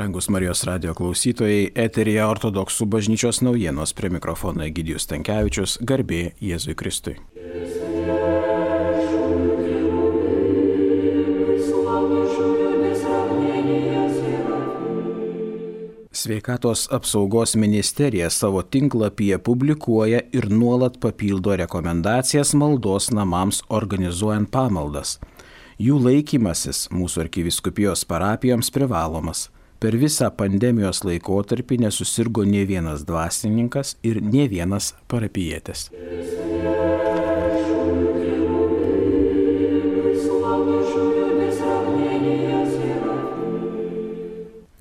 Brangus Marijos radio klausytojai, eterija ortodoksų bažnyčios naujienos prie mikrofono Egidijus Tankievičius, garbė Jėzui Kristui. Sveikatos apsaugos ministerija savo tinklapyje publikuoja ir nuolat papildo rekomendacijas maldos namams organizuojant pamaldas. Jų laikymasis mūsų arkiviskupijos parapijoms privalomas. Per visą pandemijos laikotarpį nesusirgo ne vienas dvasininkas ir ne vienas parapijėtis.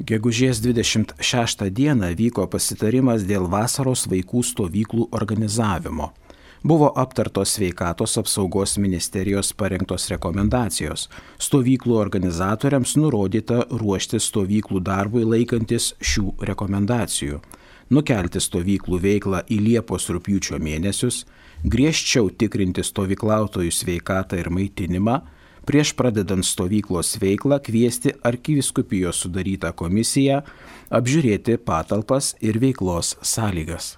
Gegužės 26 dieną vyko pasitarimas dėl vasaros vaikų stovyklų organizavimo buvo aptartos sveikatos apsaugos ministerijos parengtos rekomendacijos. Stovyklų organizatoriams nurodyta ruošti stovyklų darbui laikantis šių rekomendacijų. Nukelti stovyklų veiklą į Liepos rūpjūčio mėnesius, griežčiau tikrinti stovyklautojų sveikatą ir maitinimą, prieš pradedant stovyklos veiklą kviesti arkiviskupijos sudarytą komisiją apžiūrėti patalpas ir veiklos sąlygas.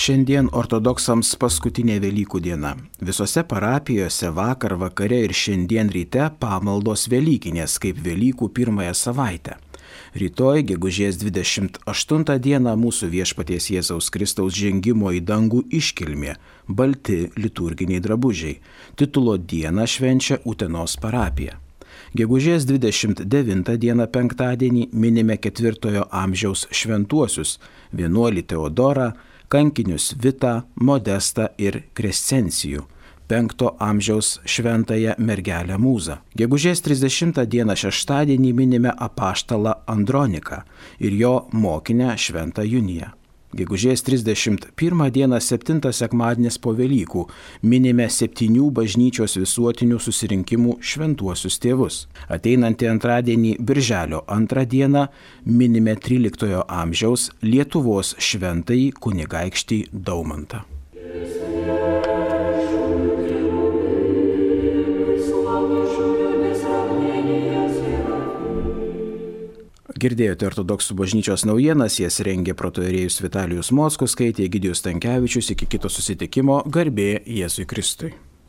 Šiandien ortodoksams paskutinė Velykų diena. Visose parapijose vakar vakare ir šiandien ryte pamaldos Velykinės kaip Velykų pirmąją savaitę. Rytoj, gegužės 28 dieną, mūsų viešpaties Jėzaus Kristaus žengimo į dangų iškilmė - balti liturginiai drabužiai. Titulo dieną švenčia Utenos parapija. Gegužės 29 dieną penktadienį minime ketvirtojo amžiaus šventuosius - vienuolį Teodorą, kankinius Vitą, Modestą ir Krescencijų. 5 amžiaus šventąją mergelę Mūzą. Gegužės 30 dieną šeštadienį minime apaštalą Androniką ir jo mokinę šventą Juniją. Gegužės 31 dieną 7 sekmadienis po Velykų minime septynių bažnyčios visuotinių susirinkimų šventuosius tėvus. Ateinantį antradienį Birželio antrą dieną minime 13 amžiaus Lietuvos šventąjį kunigaikštį Daumantą. Girdėjote ortodoksų bažnyčios naujienas, jas rengė protoerėjus Vitalijus Moskus, skaitė Gidijus Tankievičius, iki kito susitikimo garbė Jėzui Kristui.